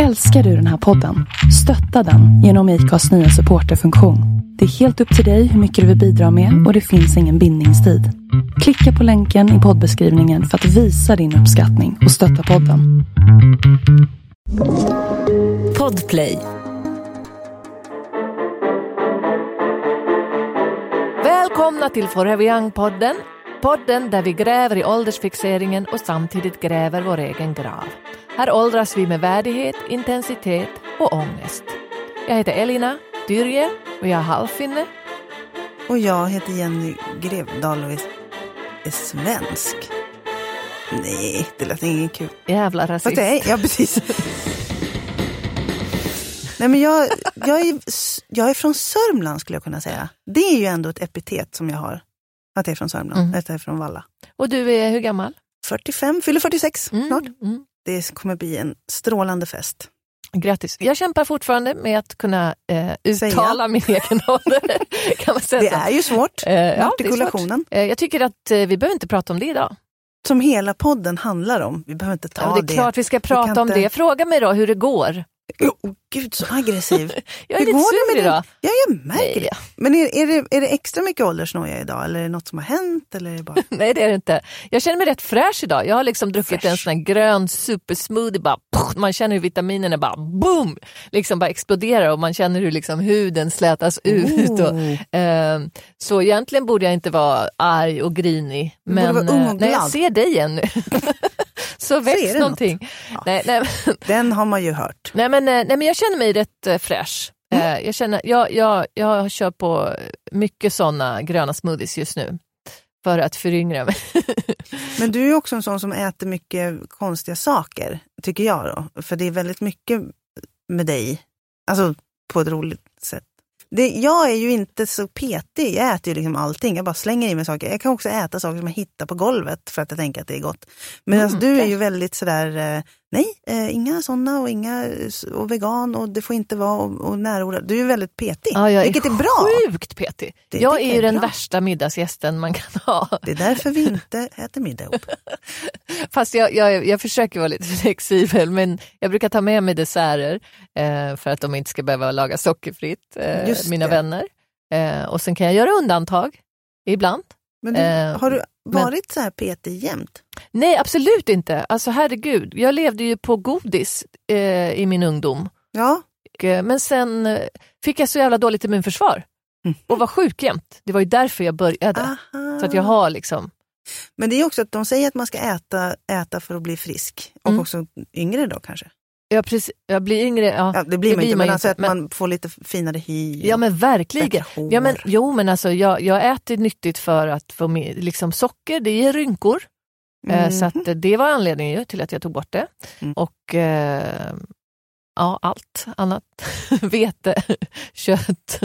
Älskar du den här podden? Stötta den genom IKAs nya supporterfunktion. Det är helt upp till dig hur mycket du vill bidra med och det finns ingen bindningstid. Klicka på länken i poddbeskrivningen för att visa din uppskattning och stötta podden. Podplay. Välkomna till Forever Young-podden. Podden där vi gräver i åldersfixeringen och samtidigt gräver vår egen grav. Här åldras vi med värdighet, intensitet och ångest. Jag heter Elina Dyrje och jag är halvfinne. Och jag heter Jenny Grevdahl och är, svensk. Nej, det lät inget kul. Jävla rasist. Är, ja, precis. Nej, men jag, jag, är, jag är från Sörmland skulle jag kunna säga. Det är ju ändå ett epitet som jag har. Att jag är från Sörmland, Mm. att jag är från Valla. Och du är hur gammal? 45, fyller 46 Mm, snart. mm. Det kommer bli en strålande fest. Grattis. Jag kämpar fortfarande med att kunna eh, uttala min egen ålder. kan man säga Det så. är ju svårt. Eh, ja, är svårt. Artikulationen. Eh, jag tycker att eh, vi behöver inte prata om det idag. Som hela podden handlar om. Vi behöver inte ta Ja, det är det. klart vi ska prata om inte- det. Fråga mig då hur det går. Oh, gud, så aggressiv. Jag är Hur lite sur med idag. Ja, jag märker Nej. det. Men är, är, det, är det extra mycket åldersnoja idag? Eller är det något som har hänt? Eller är bara... Nej det är det inte. Jag känner mig rätt fräsch idag. Jag har liksom druckit en Fräsch. sån här grön supersmoothie. Bara, puff, man känner hur vitaminerna bara boom! Liksom bara exploderar och man känner hur liksom huden slätas ut. Och, eh, så egentligen borde jag inte vara arg och grinig. Men eh, när jag ser dig igen nu så väcks det någonting. Nej, nej, men- Den har man ju hört. Nej men, eh, nej men jag känner mig rätt eh, fräsch. Mm. Eh, Jag, känner, jag, jag, jag kör på mycket sådana gröna smoothies just nu. För att föryngra mig. Men du är också en sån som äter mycket konstiga saker, tycker jag då. För det är väldigt mycket med dig, alltså på ett roligt sätt. Det, jag är ju inte så petig, jag äter ju liksom allting. Jag bara slänger i mig saker. Jag kan också äta saker som jag hittar på golvet för att jag tänker att det är gott. Men Mm, du är ju väldigt sådär, eh, nej, eh, inga sådana och inga och vegan och det får inte vara och, och närodlat. Du är väldigt petig, Ja, jag vilket är bra. sjukt petig. Det jag är ju är den bra. värsta middagsgästen man kan ha. Det är därför vi inte äter middag ihop. Fast jag, jag, jag försöker vara lite flexibel men jag brukar ta med mig desserter eh, för att de inte ska behöva laga sockerfritt, eh, mina det. vänner. Eh, och sen kan jag göra undantag ibland. Men du, Eh, har du men- varit så här petig jämt? Nej, absolut inte. Alltså herregud, jag levde ju på godis eh, i min ungdom. Ja, eh, Men sen eh, fick jag så jävla dåligt immunförsvar Mhm. och var sjuk jämt. Det var ju därför jag började. Aha. Så att jag har liksom, Men det är också att de säger att man ska äta, äta för att bli frisk. Och Mm. också yngre då kanske. Jag, precis, jag blir yngre. Ja, Ja, det blir man inte, men alltså att men, man får lite finare hy. ja men verkligen. Ja, men, jo men alltså jag, jag äter nyttigt för att få med, liksom socker, det ger rynkor. Eh, Mm. Så att eh, det var anledningen till att jag tog bort det. Mm. Och eh, ja, allt annat. Vete, kött.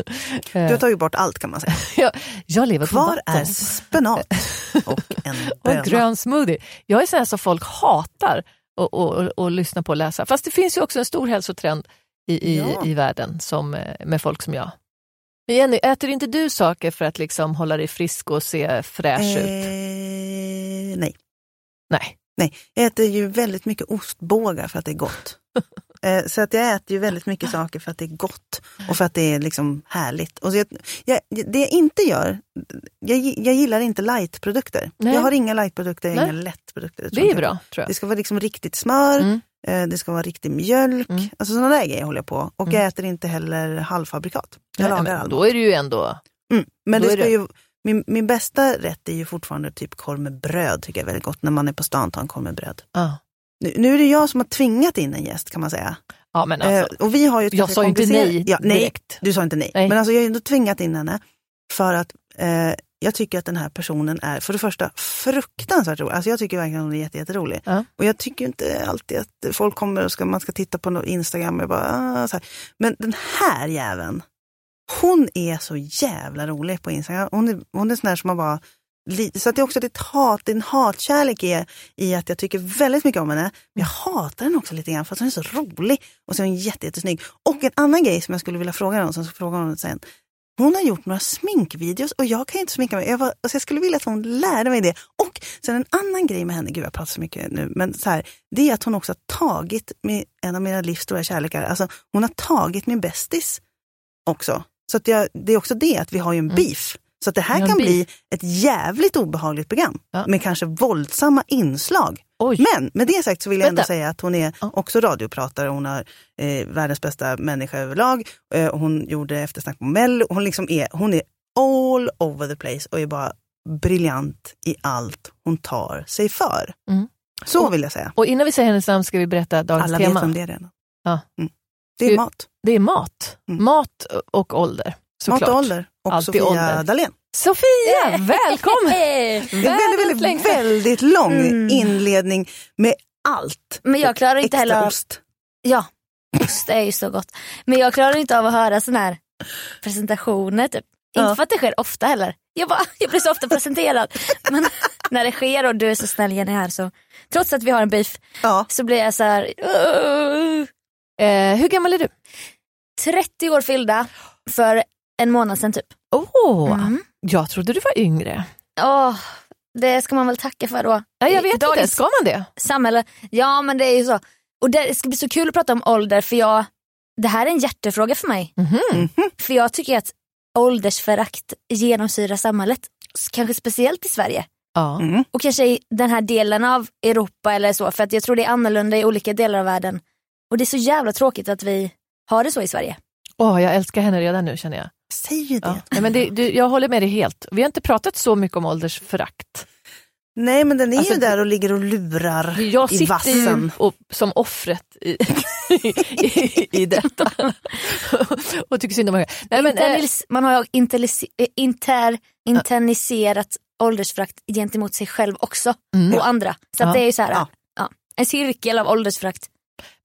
Du Eh, har tagit bort allt kan man säga. jag lever på Kvar vatten. är spenat och en Och böna. grön smoothie. Jag är sån här som folk hatar och, och, och lyssna på och läsa. Fast det finns ju också en stor hälsotrend i, i, Ja. i världen som, eh, med folk som jag. Men Jenny, äter inte du saker för att liksom hålla dig frisk och se fräsch ut? Eh, nej. Nej. nej, jag äter ju väldigt mycket ostbågar för att det är gott. Eh, Så att jag äter ju väldigt mycket saker för att det är gott och för att det är liksom härligt. Och så jag, jag, det jag inte gör, jag, jag gillar inte lightprodukter. Jag har inga lightprodukter, inga lättprodukter. Det är bra, tror jag. Det ska vara liksom riktigt smör, Mm. eh, det ska vara riktig mjölk. Mm. Alltså sådana där grejer håller jag på. Och Mm. jag äter inte heller halvfabrikat. Jag Nej, lagar allt. då är det ju ändå... Mm. Men då det ska ju, min, min bästa rätt är ju fortfarande typ korv med bröd, tycker jag är väldigt gott. När man är på stan tar en korv med bröd. Ja, Nu, nu är det jag som har tvingat in en gäst kan man säga. ja men alltså. eh, och vi har ju jag sa ju inte nej ja, nej, direkt. du sa inte nej. Nej. Men alltså jag har ändå tvingat in henne för att eh, jag tycker att den här personen är för det första fruktansvärt rolig. Alltså jag tycker verkligen hon är jätte, jätterolig. Ja. Och jag tycker inte alltid att folk kommer och ska, man ska titta på något Instagram och bara, ah, så här. Men den här jäveln, hon är så jävla rolig på Instagram. Hon är, hon är sån här som man bara så att det är också ett hat, är en hatkärlek i, i att jag tycker väldigt mycket om henne. Men jag hatar henne också lite grann för att hon är så rolig och så är hon jätte, jättesnygg. Och en annan grej som jag skulle vilja fråga om, som jag ska fråga honom sen. Hon har gjort några sminkvideos och jag kan inte sminka mig. Jag, var, alltså jag skulle vilja att hon lärde mig det. Och sen en annan grej med henne, gud jag pratar så mycket nu, men så här, det är att hon också har tagit med en av mina livs stora kärlekar, alltså hon har tagit min bästis också. Så att jag, det är också det att vi har ju en beef. Så det här kan bli ett jävligt obehagligt program Ja. med kanske våldsamma inslag. Oj. Men med det sagt så vill jag ändå Vänta. säga att hon är också radiopratare. Hon är eh, världens bästa människa överlag. Eh, hon gjorde eftersnack på Mello. Hon, liksom är, hon är all over the place och är bara briljant i allt hon tar sig för. Mm. Så Och- vill jag säga. Och innan vi säger hennes namn ska vi berätta dagens Alla tema. vet vem det redan. Ja. Mm. Det är mat. Det är mat. Mm. Mat och ålder. Såklart. Mat och ålder. Och Alltid Sofia ålder. Dalén. Sofia, välkommen! En väldigt, Världens väldigt, längsta. väldigt lång Mm. inledning med allt. Men jag klarar inte heller av, ost. ja, ost är ju så gott. Men jag klarar inte av att höra sådana här presentationer typ. Ja. Inte för att det sker ofta heller. Jag, bara, jag blir så ofta presenterad. Men när det sker och du är så snäll Jenny här så, trots att vi har en beef, Ja. så blir jag så här. "Åh." Eh, hur gammal är du? 30 år fyllda för en månad sedan typ. Åh, Mm. jag trodde du var yngre. Åh, det ska man väl tacka för då. Ja, jag vet inte, ska man det? samhälle. Ja men det är ju så. Och det ska bli så kul att prata om ålder för jag, det här är en hjärtefråga för mig. Mhm. För jag tycker att åldersförakt genomsyrar samhället. Kanske speciellt i Sverige. Ja. Mm. Och kanske i den här delen av Europa eller så. För att jag tror det är annorlunda i olika delar av världen. Och det är så jävla tråkigt att vi har det så i Sverige. Åh, jag älskar henne redan nu känner jag. Säg ju det. Ja. Nej, men det, du, jag håller med dig helt. Vi har inte pratat så mycket om åldersförakt. Nej men den är Alltså, ju där och ligger och lurar Jag i sitter ju vassen. och, som offret i, i, i detta. och tycker synd om mig. Nej, men, eh, Internis- man har ju interlis- eh, inter, internaliserat åldersförakt gentemot sig själv också. mm. Och andra. Så att Ja. det är ju så här, Ja. ja. en cirkel av åldersförakt.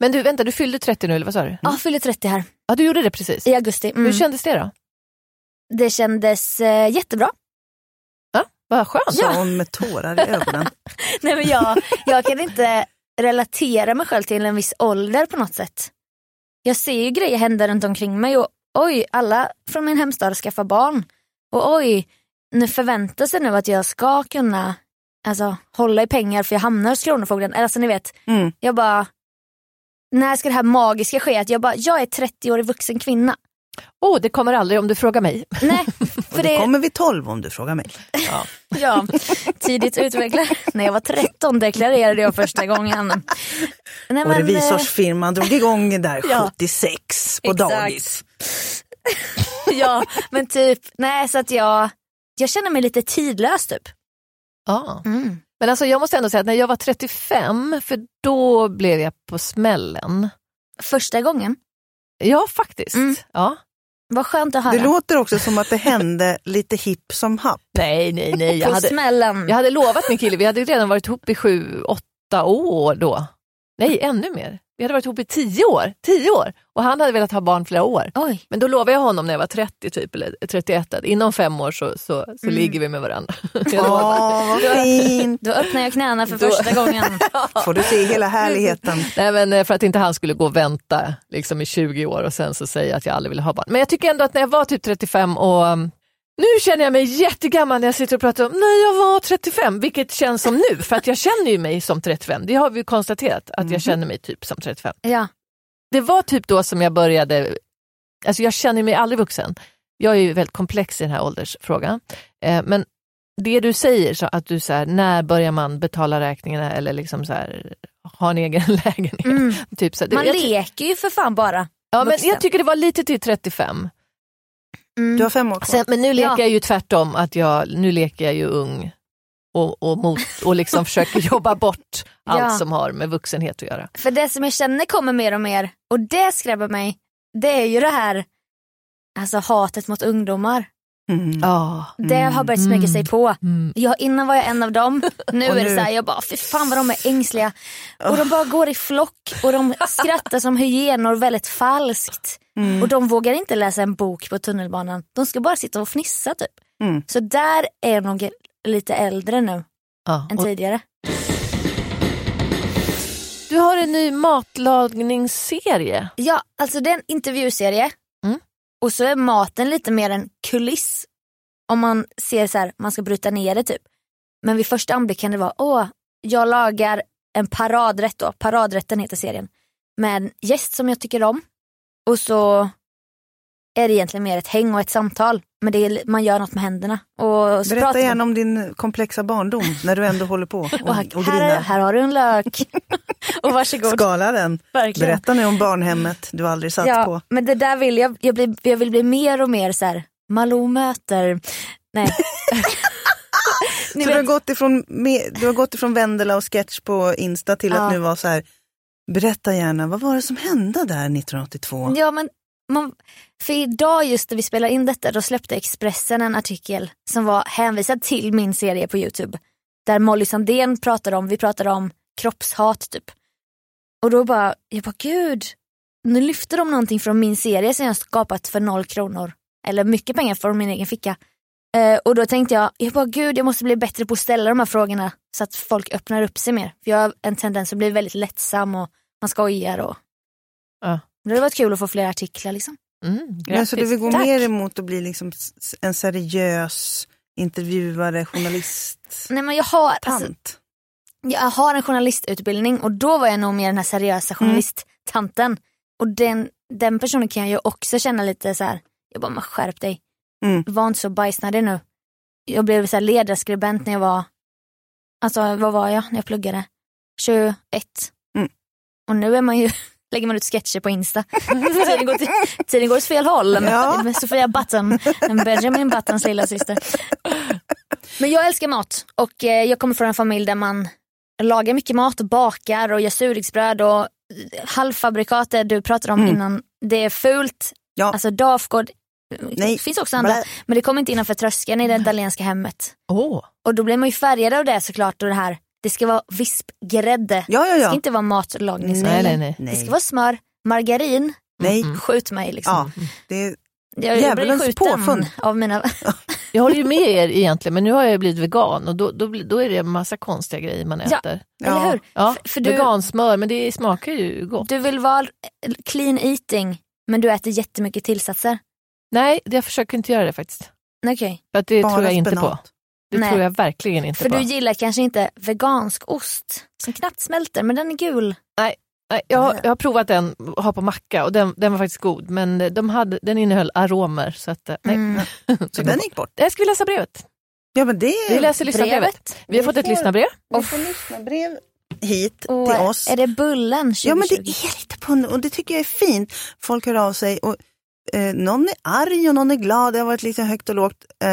men du, vänta, du fyllde 30 nu eller vad sa du? Ja, fyller 30 här Ja, du gjorde det precis. i augusti. Mm. Hur kändes det då? Det kändes eh, jättebra. Vad skönt. Sa hon med tårar i ögonen. Nej, men jag, jag kan inte relatera mig själv till en viss ålder på något sätt. Jag ser ju grejer hända runt omkring mig och oj, alla från min hemstad skaffar barn. Och oj, nu förväntar sig nu att jag ska kunna alltså, hålla i pengar för jag hamnar hos Kronofogden. Alltså ni vet, Mm. jag bara, när ska det här magiska ske? Att jag bara, jag är 30-årig vuxen kvinna. Åh, det kommer aldrig om du frågar mig. Nej, Och för det det, kommer vid 12 om du frågar mig. ja, tidigt utvecklad. När jag var 13 deklarerade jag första gången. Nej, Och men, eh, revisorsfirman drog igång där Ja. 76 på Exakt. dagis. ja, men typ, nej så att jag, jag känner mig lite tidlös typ. Ja. Mm. Men alltså, jag måste ändå säga att när jag var 35, för då blev jag på smällen. Första gången, Ja, faktiskt. Mm. Ja. Vad skönt att höra. Det låter också som att det hände lite hipp som happ. Nej, nej, nej. Jag hade, jag hade lovat min kille, vi hade redan varit ihop i sju, åtta år då. Nej, ännu mer. Vi hade varit ihop i tio år. Tio år! Och han hade velat ha barn flera år. Oj, Men då lovade jag honom när jag var 30 typ, eller 31 att inom fem år så, så, så Mm. ligger vi med varandra. Åh, vad fint! då öppnar jag knäna för Då- första gången. Får du se hela härligheten. Nej, men eh, för att inte han skulle gå och vänta liksom, i 20 år och sen så säga att jag aldrig ville ha barn. Men jag tycker ändå att när jag var typ 35 och um, nu känner jag mig jättegammal när jag sitter och pratar om när jag var 35, vilket känns som nu, för att jag känner ju mig som 35. Det har vi konstaterat, att jag känner mig typ som 35. Ja, Det var typ då som jag började, alltså jag känner mig aldrig vuxen. Jag är ju väldigt komplex i den här åldersfrågan. Eh, men det du säger, så att du så här, när börjar man betala räkningarna eller liksom så här, ha en egen lägenhet? mm. Typ så här, man leker ju för fan bara. ja, men jag tycker det var lite till 35. Mm. Du har fem år kvar. Sen, men nu leker Ja. jag ju tvärtom, att jag, nu leker jag ju ung och, och, mot, och liksom försöker jobba bort allt Ja. som har med vuxenhet att göra. För det som jag känner kommer mer och mer, och det skrämmer mig, det är ju det här alltså hatet mot ungdomar. Mm. Ja. Det har börjat smyga sig på. Mm. Jag, innan var jag en av dem, nu är det nu- så här, jag bara fy fan vad de är ängsliga. Och de bara går i flock och de skrattar som hyenor väldigt falskt. Mm. Och de vågar inte läsa en bok på tunnelbanan. De ska bara sitta och fnissa typ. Mm. Så där är jag nog lite äldre nu Ja. än Och tidigare. du har en ny matlagningsserie. Ja, alltså det är en intervjuserie. Och så är maten lite mer en kuliss. Om man ser så här, man ska bryta ner det typ. Men vid första anblick kan det vara, åh, jag lagar en paradrätt då, paradrätten heter serien. Med en gäst som jag tycker om. Och så är det egentligen mer ett häng och ett samtal. Men det är, man gör något med händerna. Och så Berätta gärna om din komplexa barndom när du ändå håller på och, Och och här, grinar. här, här har du en lök. och varsågod. Skala den. Verkligen. Berätta nu om barnhemmet du aldrig satt ja, på. Men det där vill jag, jag, blir, jag vill bli mer och mer så här, Malou möter. Nej. Så du har, vet, gått ifrån, du har gått ifrån Vendela och sketch på Insta till Ja. att nu vara så här, berätta gärna, vad var det som hände där 1982? ja, men man, för idag just när vi spelar in detta då släppte Expressen en artikel som var hänvisad till min serie på Youtube. Där Molly Sandén pratade om, vi pratade om kroppshat typ. Och då bara, jag bara gud, nu lyfter de någonting från min serie som jag skapat för noll kronor. Eller mycket pengar från min egen ficka. Eh, och då tänkte jag, jag bara gud jag måste bli bättre på att ställa de här frågorna så att folk öppnar upp sig mer. För jag har en tendens att bli väldigt lättsam och man skojar och Ja det hade varit kul att få fler artiklar liksom. Mm, Men så du vill gå Tack. mer emot att bli liksom en seriös intervjuare, journalist, Nej men jag har, alltså, tant? jag har en journalistutbildning och då var jag nog mer den här seriösa journalisttanten. Och den, den personen kan jag ju också känna lite så här. jag bara skärp dig. Mm. Var inte så bajsnödig nu. Jag blev så här ledarskribent när jag var, alltså vad var jag när jag pluggade? 21. Mm. Och nu är man ju, lägger man ut sketcher på Insta. tiden, går till, tiden går åt fel håll. Ja. Med Sofia Button, Benjamin Buttons lilla syster. Men jag älskar mat och eh, jag kommer från en familj där man lagar mycket mat och bakar och gör surdegsbröd och eh, halvfabrikat det du pratade om Mm. innan. Det är fult. Ja. Alltså Dafgård, Nej. det finns också andra, Blä. men det kommer inte innanför tröskeln i det italienska hemmet. Åh, Och då blir man ju färgad av det såklart och det här, det ska vara vispgrädde. Ja, ja, Det ska ja. inte vara matlagningsolja. nej, nej, nej. Det ska vara smör, margarin, Nej. skjut mig liksom. Ja, det är, Jag, jag blir skjuten påfund. av mina... Jag håller ju med er egentligen, men nu har jag blivit vegan och då, då, då är det en massa konstiga grejer man Ja. äter. Eller hur? Ja, För- för du- vegansmör, men det smakar ju gott. Du vill vara clean eating men du äter jättemycket tillsatser. Nej, jag försöker inte göra det faktiskt. Okej. För att det bara tror jag inte spenat. på. Det Nej. tror jag verkligen inte För på. du gillar kanske inte vegansk ost som knappt smälter men den är gul. Nej, jag, har, jag har provat den ha på macka och den, den var faktiskt god, men de hade, den innehöll aromer. Så att, eh, nej. Mm. så den gick bort. Jag skulle läsa brevet. Ja, men det Vi läser lyssnarbrevet. Brevet. Vi har fått ett får- lyssnarbrev. Vi får lyssnarbrev hit Och till oss. är det bullen 2020? Ja men det är lite på och det tycker jag är fint. Folk hör av sig och eh, någon är arg och någon är glad. Det har varit lite högt och lågt. Eh,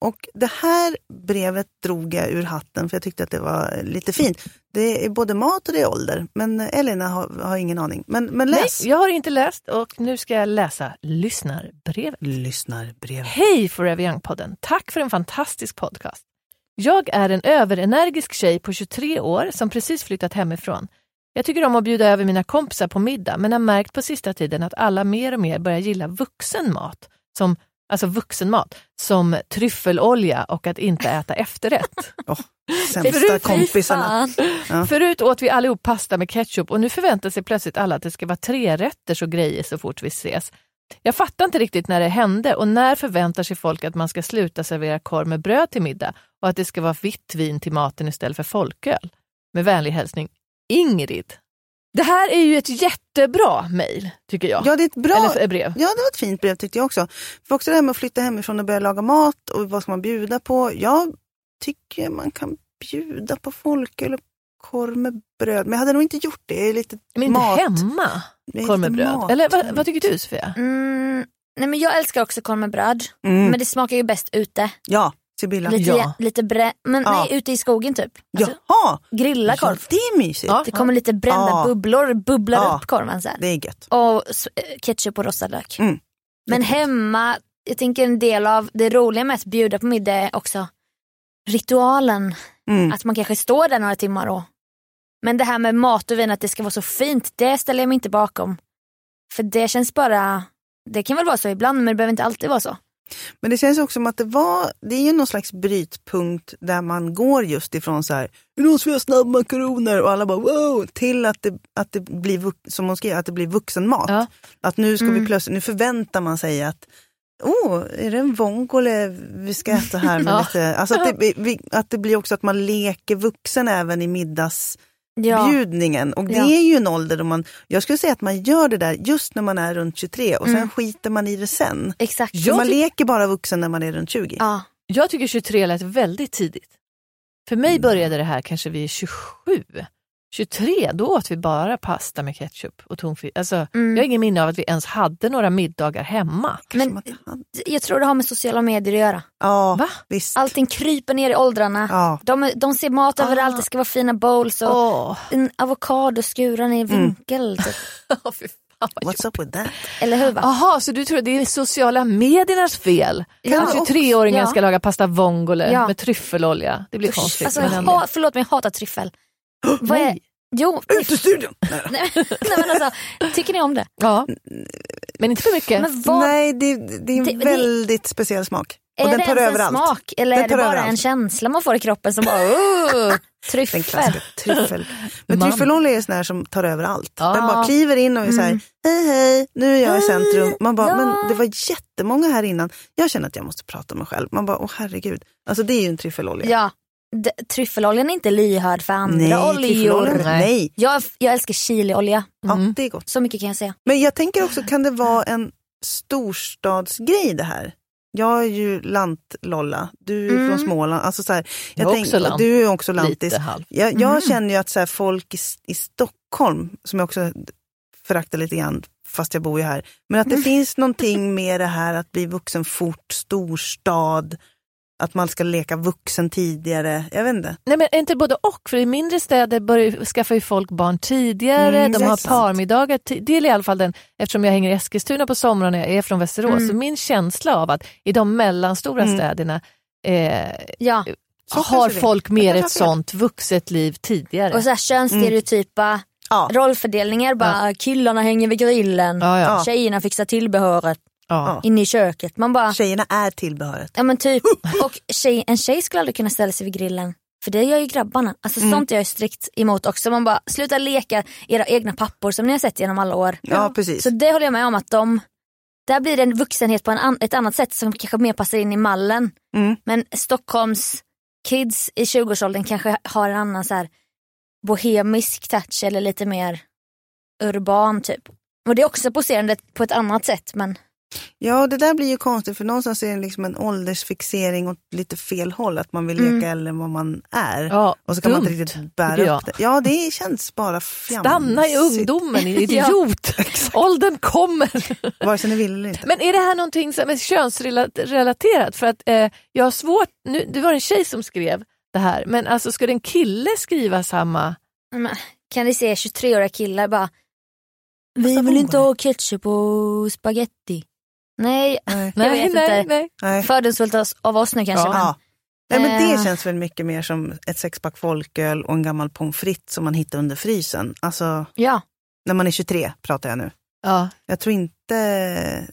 och det här brevet drog jag ur hatten för jag tyckte att det var lite fint. Det är både mat och det är ålder. Men Elina har, har ingen aning. Men, men läs. Nej, jag har inte läst och nu ska jag läsa lyssnarbrevet. Lyssnarbrev. Hej Forever Young-podden! Tack för en fantastisk podcast. Jag är en överenergisk tjej på 23 år som precis flyttat hemifrån. Jag tycker om att bjuda över mina kompisar på middag men har märkt på sista tiden att alla mer och mer börjar gilla vuxen mat. Som, alltså vuxenmat, som tryffelolja och att inte äta efterrätt. Sämsta Förut- kompisarna. Ja. Förut åt vi allihop pasta med ketchup och nu förväntar sig plötsligt alla att det ska vara tre rätter och grejer så fort vi ses. Jag fattar inte riktigt när det hände och när förväntar sig folk att man ska sluta servera korv med bröd till middag och att det ska vara vitt vin till maten istället för folköl. Med vänlig hälsning Ingrid. Det här är ju ett jättebra mejl, tycker jag. Ja, det är ett bra... Eller brev. Ja, det var ett fint brev tyckte jag också. För också det här med att flytta hemifrån och börja laga mat och vad ska man bjuda på? Jag tycker man kan bjuda på folköl och korv med bröd. Men jag hade nog inte gjort det. Jag är lite Men inte mat. hemma, korv med bröd. mat. Eller vad, vad tycker du Sofia? Mm, nej men jag älskar också korv med bröd. Mm. Men det smakar ju bäst ute. Ja, Sibylla. Lite, Ja. lite brä... Men Ja. nej, ute i skogen typ. Alltså, Jaha! grilla Ja, korv. det är mysigt. Ja. Det kommer lite brända Ja. bubblor, bubblar Ja. upp korven här. Det är gött. Och eh, ketchup och rostad lök. Mm. Men hemma, jag tänker en del av det roliga med att bjuda på middag är också ritualen. Mm. Att man kanske står där några timmar och Men det här med mat och vin, att det ska vara så fint, det ställer jag mig inte bakom. För det känns bara, det kan väl vara så ibland men det behöver inte alltid vara så. Men det känns också som att det var, det är ju någon slags brytpunkt där man går just ifrån så här, nu måste vi ha snabbmakaroner och alla bara wow, till att det, att det blir, som hon skrev, att det blir vuxenmat. Ja. Att nu ska Mm. vi plötsligt, nu förväntar man sig att Åh, är det en vongole vi ska äta här? Med Ja. lite, alltså att, det, att det blir också att man leker vuxen även i middagsbjudningen. Ja. Och det Ja. är ju en ålder då man, jag skulle säga att man gör det där just när man är runt 23 och sen Mm. skiter man i det sen. Exakt. Så man leker bara vuxen när man är runt 20. Ja. Jag tycker 23 lät väldigt tidigt. För mig Mm. började det här kanske vid 27. 23, då åt vi bara pasta med ketchup och tonfisk. Alltså, Mm. Jag har ingen minne av att vi ens hade några middagar hemma. Men- Jag tror det har med sociala medier att göra. Ja, Va? visst. Allting kryper ner i åldrarna. Ja. De, de ser mat Ah. överallt, det ska vara fina bowls och Åh, en avokado skuren i vinkel. Typ. fy fan vad What's up with that? Eller hur? Jaha, så du tror att det är sociala mediernas fel? Ja, Att också. 23-åringen Ja. ska laga pasta vongole Ja. med tryffelolja. Det blir Usch, konstigt. Alltså, men ha, förlåt men jag hatar tryffel. Vad är, jo, Ut ur studion! Nej, nej, men alltså, tycker ni om det? Ja. Men inte för mycket. Men vad, Nej, det, det är en Det- det- väldigt speciell smak. är Och den det tar ens över en allt. smak eller Den är det tar bara över en allt. känsla man får i kroppen som bara oh, Den tryffel? klassiska tryffel. Men Man. tryffelolja är sån här som tar över allt. Ja. Den bara kliver in och är så här, Mm. hej hej, nu är jag i centrum. Man bara, Ja. men det var jättemånga här innan. Jag känner att jag måste prata med mig själv. Man bara, åh herregud. Alltså det är ju en tryffelolja. Ja, tryffeloljan är inte lyhörd för andra Nej, oljor. Nej. Jag, jag älskar chiliolja, Ja, Mm. det är gott. så mycket kan jag säga. Men jag tänker också, kan det vara en storstadsgrej det här? Jag är ju lantlolla, du är Mm. från Småland. Alltså så här, Jag är tänk- också lant. Du är också lantis. Lite halv. Jag, jag Mm. känner ju att så här, folk i, i Stockholm, som jag också föraktar lite grann, fast jag bor ju här, men att det Mm. finns någonting med det här att bli vuxen fort, storstad, att man ska leka vuxen tidigare. Jag vet inte. Nej men inte både och, för i mindre städer börjar, skaffar ju folk barn tidigare, Mm, de har sant. parmiddagar. Det är i alla fall den, eftersom jag hänger i Eskilstuna på somrarna och jag är från Västerås, Mm. så min känsla av att i de mellanstora Mm. städerna eh, Ja, Så har folk mer ett sånt vuxet liv tidigare. och så här könsstereotypa Ja. rollfördelningar. Bara, Killarna hänger vid grillen, ja, ja, tjejerna fixar tillbehöret ja. inne i köket. Man bara, Tjejerna är tillbehöret. ja men typ. Och tjej, en tjej skulle aldrig kunna ställa sig vid grillen. För det gör ju grabbarna. Alltså Mm. sånt är jag strikt emot också. Man bara, sluta leka era egna pappor som ni har sett genom alla år. Ja, precis. Så det håller jag med om att de, där blir det en vuxenhet på en an, ett annat sätt som kanske mer passar in i mallen. Mm. Men Stockholms kids i 20-årsåldern kanske har en annan så här bohemisk touch eller lite mer urban typ. Och det är också poserande på ett annat sätt men Ja, det där blir ju konstigt för någonstans är det liksom en åldersfixering åt lite fel håll, att man vill leka Mm. äldre än vad man är. ja. Och så kan man dumt, inte riktigt bära jag. upp det. Ja, det känns bara fjamsigt. Stanna i ungdomen, idiot! Åldern kommer! Vare sig ni vill eller inte. Men är det här någonting som är könsrelaterat? För att eh, jag har svårt, nu, det var en tjej som skrev det här, men alltså ska en kille skriva samma? Men, kan ni se 23-åriga killar bara Vi vill inte ha ketchup och spaghetti. Nej, Nej. Jag vet nej, inte. nej. Nej. fördomsfullt av- oss nu kanske. Ja. Men, Ja. Nej, men det Eh. känns väl mycket mer som ett sexpack folköl och en gammal pommes frites som man hittar under frysen. Alltså, ja. när man är 23 pratar jag nu. Ja. Jag tror inte...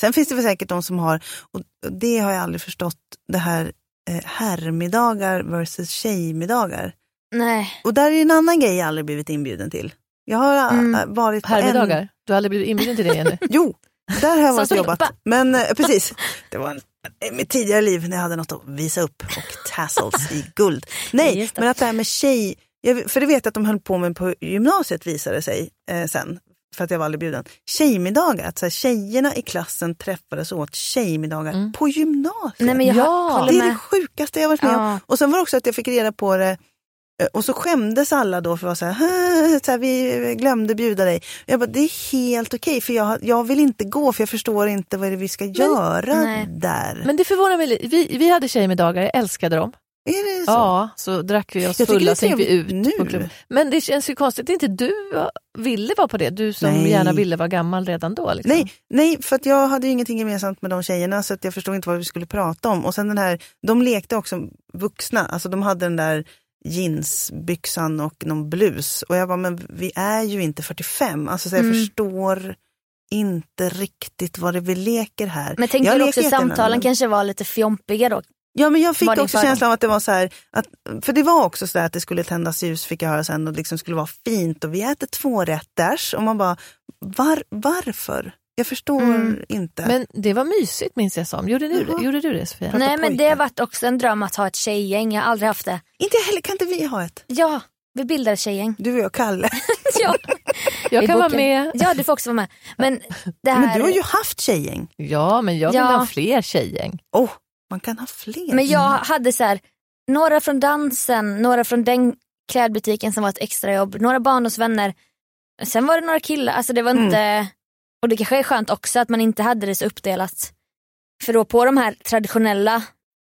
Sen finns det väl säkert de som har, och det har jag aldrig förstått, det här eh, herrmiddagar versus tjejmiddagar. Nej. Och där är en annan grej jag aldrig blivit inbjuden till. Jag har Mm. äh, varit på en... Herrmiddagar? Du har aldrig blivit inbjuden till det Jenny? Jo, där har jag varit jobbat. Men eh, precis, det var en, i mitt tidigare liv när jag hade något att visa upp och tassels i guld. Nej, men att det här med tjej, jag, för det vet jag att de höll på med på gymnasiet visade sig eh, sen, för att jag var aldrig bjuden. Tjejmiddagar, att så här, tjejerna i klassen träffades och åt tjejmiddagar Mm. på gymnasiet. Nej men jag Ja. det är det sjukaste jag varit med om. Ja. Och sen var det också att jag fick reda på det eh, och så skämdes alla då för att vara så här, så här vi glömde bjuda dig. Jag bara, det är helt okej för jag, jag vill inte gå för jag förstår inte vad det är vi ska göra nej. där. Men det förvånar mig. Vi, vi hade tjejmiddagar, jag älskade dem. är det så? Ja, så drack vi oss Jag fulla så gick vi ut trevligt på nu. klubben. Men det känns ju konstigt att inte du ville vara på det. Du som Nej. gärna ville vara gammal redan då. Liksom. Nej, nej, för att jag hade ju ingenting gemensamt med de tjejerna så att jag förstod inte vad vi skulle prata om. Och sen den här, de lekte också vuxna, alltså de hade den där jeansbyxan och någon blus. Och jag bara, men vi är ju inte 45. Alltså så jag Mm. förstår inte riktigt vad det är vi leker här. Men jag du också samtalen men- kanske var lite fjompiga då? Ja men jag fick var också känslan av att det var så här, att, för det var också så att det skulle tändas ljus fick jag höra sen och det liksom skulle vara fint och vi äter två rätters och man bara, var, varför? Jag förstår Mm. inte. Men det var mysigt minns jag som. Gjorde du, det? Gjorde du det Sofia? Nej men det har varit också en dröm att ha ett tjejgäng, jag har aldrig haft det. Inte jag heller, kan inte vi ha ett? Ja, vi bildar ett tjejgäng. Du och jag Kalle. ja, Jag kan vara med. Ja du får också vara med. Men det här... Men du har ju haft tjejgäng. Ja, men jag vill Ja. ha fler tjejgäng. Oh, man kan ha fler. Men jag hade så här, några från dansen, några från den klädbutiken som var ett extrajobb, några barndomsvänner. Sen var det några killar, alltså det var Mm och det kanske är skönt också att man inte hade det så uppdelat. För då på de här traditionella,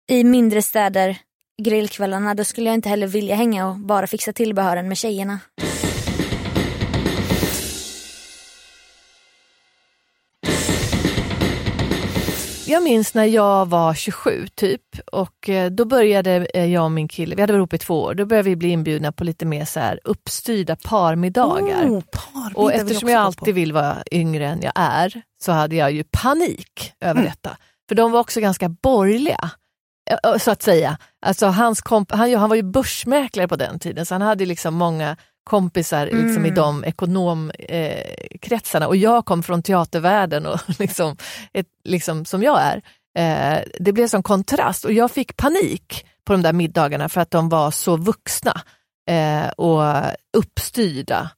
i mindre städer, grillkvällarna, då skulle jag inte heller vilja hänga och bara fixa tillbehören med tjejerna. Jag minns när jag var 27 typ och eh, då började eh, jag och min kille, vi hade varit ihop i två år, då började vi bli inbjudna på lite mer så här uppstyrda parmiddagar. Oh, parmiddag och eftersom jag alltid vill vara yngre än jag är så hade jag ju panik över Mm. detta. För de var också ganska borgerliga, eh, så att säga. Alltså hans komp- han, han var ju börsmäklare på den tiden så han hade liksom många kompisar liksom, i Mm. de ekonomkretsarna eh, och jag kom från teatervärlden och liksom, ett, liksom som jag är. Eh, det blev som kontrast och jag fick panik på de där middagarna för att de var så vuxna eh, och uppstyrda.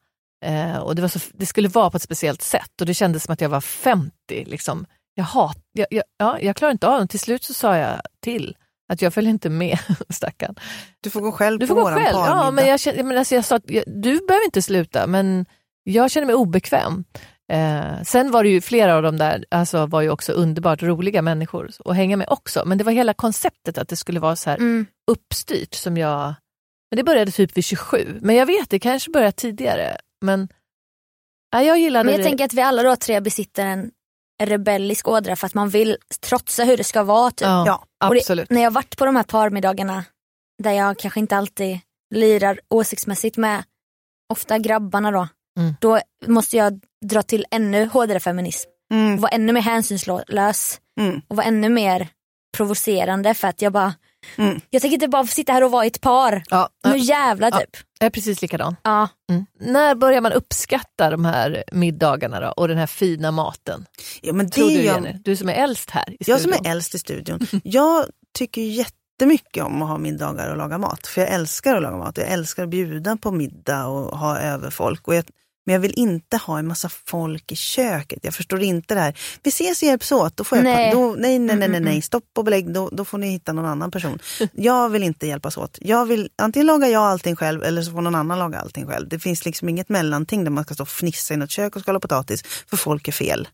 Eh, och det, så, det skulle vara på ett speciellt sätt och det kändes som att jag var 50. Liksom. Jag, hat, jag, jag, ja, jag klarar inte av det. Till slut så sa jag till att jag följer inte med, stackarn. Du får gå själv Du på får gå våran själv. parmiddag. Ja, men jag, känner, menar, alltså jag sa att jag, du behöver inte sluta, men jag känner mig obekväm. Eh, sen var det ju flera av dem där, alltså var ju också underbart roliga människor att hänga med också. Men det var hela konceptet att det skulle vara så här Mm. uppstyrt som jag... Men det började typ vid 27. Men jag vet, det kanske började tidigare. Men nej, jag gillade Men jag det. tänker att vi alla då tre besitter en rebellisk ådra för att man vill trotsa hur det ska vara. Typ. ja, Ja, Och det- absolut. när jag varit på de här parmiddagarna där jag kanske inte alltid lirar åsiktsmässigt med ofta grabbarna då. Mm. Då måste jag dra till ännu hårdare feminism. Mm, Och vara ännu mer hänsynslös mm, och vara ännu mer provocerande för att jag bara, mm. jag tänker inte bara sitta här och vara ett par. Ja, Nu ja, jävlar Ja. typ. jag är precis likadan. Ja. Mm. När börjar man uppskatta de här middagarna då, och den här fina maten? Ja, men det Tror du jag, Jenny? Du som är äldst här i jag som studion. är äldst i studion. Jag tycker jättemycket om att ha middagar och laga mat. För jag älskar att laga mat. Jag älskar att bjuda på middag och ha över folk. Och jag, men jag vill inte ha en massa folk i köket. Jag förstår inte det här. Vi ses och hjälps åt. Då får jag Nej. Då, nej, nej, nej, nej, Mm, mm, nej. Stopp och belägg. Då, då får ni hitta någon annan person. Jag vill inte hjälpas åt. Jag vill, antingen lagar jag allting själv eller så får någon annan laga allting själv. Det finns liksom inget mellanting där man ska stå och fnissa i något kök och skala potatis. För folk är fel.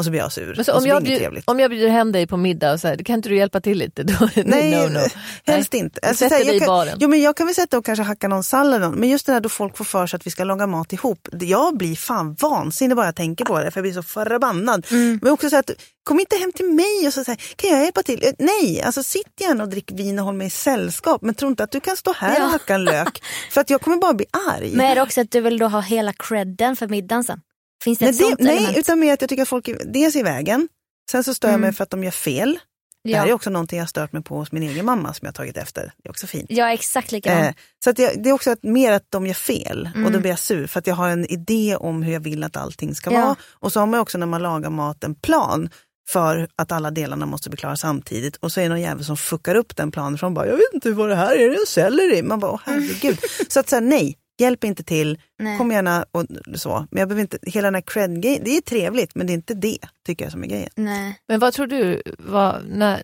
Och så blir jag sur. Men så om, så jag trevligt. om jag bjuder hem dig på middag och så här, kan inte du hjälpa till lite? Då, är det Nej, no, no. helst inte. Alltså, sätter dig i baren. jo, men jag kan väl sätta och kanske hacka någon sallad. Men just det där då folk får för sig att vi ska laga mat ihop. Jag blir fan vansinnig bara jag tänker på det. För jag blir så förbannad. Mm. Men också så att, kom inte hem till mig och så säga, kan jag hjälpa till? Eh, Nej, alltså sitt gärna och drick vin och håll mig i sällskap. Men tro inte att du kan stå här Ja. och hacka en lök. för att jag kommer bara bli arg. Men är det också att du vill då ha hela credden för middagen sen? Finns det nej, ett sånt det, nej, utan mer att jag tycker att folk är dels i vägen. Sen så stör jag Mm. mig för att de gör fel. Det här ja. är också någonting jag stört mig på hos min egen mamma som jag har tagit efter. Det är också fint. Jag är exakt likadan. Eh, så att jag, det är också att, mer att de gör fel och Mm. då blir jag sur för att jag har en idé om hur jag vill att allting ska Ja. vara. Och så har man också när man lagar mat en plan för att alla delarna måste bli klara samtidigt. Och så är det någon jävel som fuckar upp den planen för de bara, jag vet inte vad det här är, är det en selleri? Man bara, åh herregud. så att säga nej, hjälp inte till, Nej. kom gärna och så. Men jag behöver inte, hela den här cred det är trevligt men det är inte det tycker jag som är grejen. Nej. Men vad tror du, vad, när,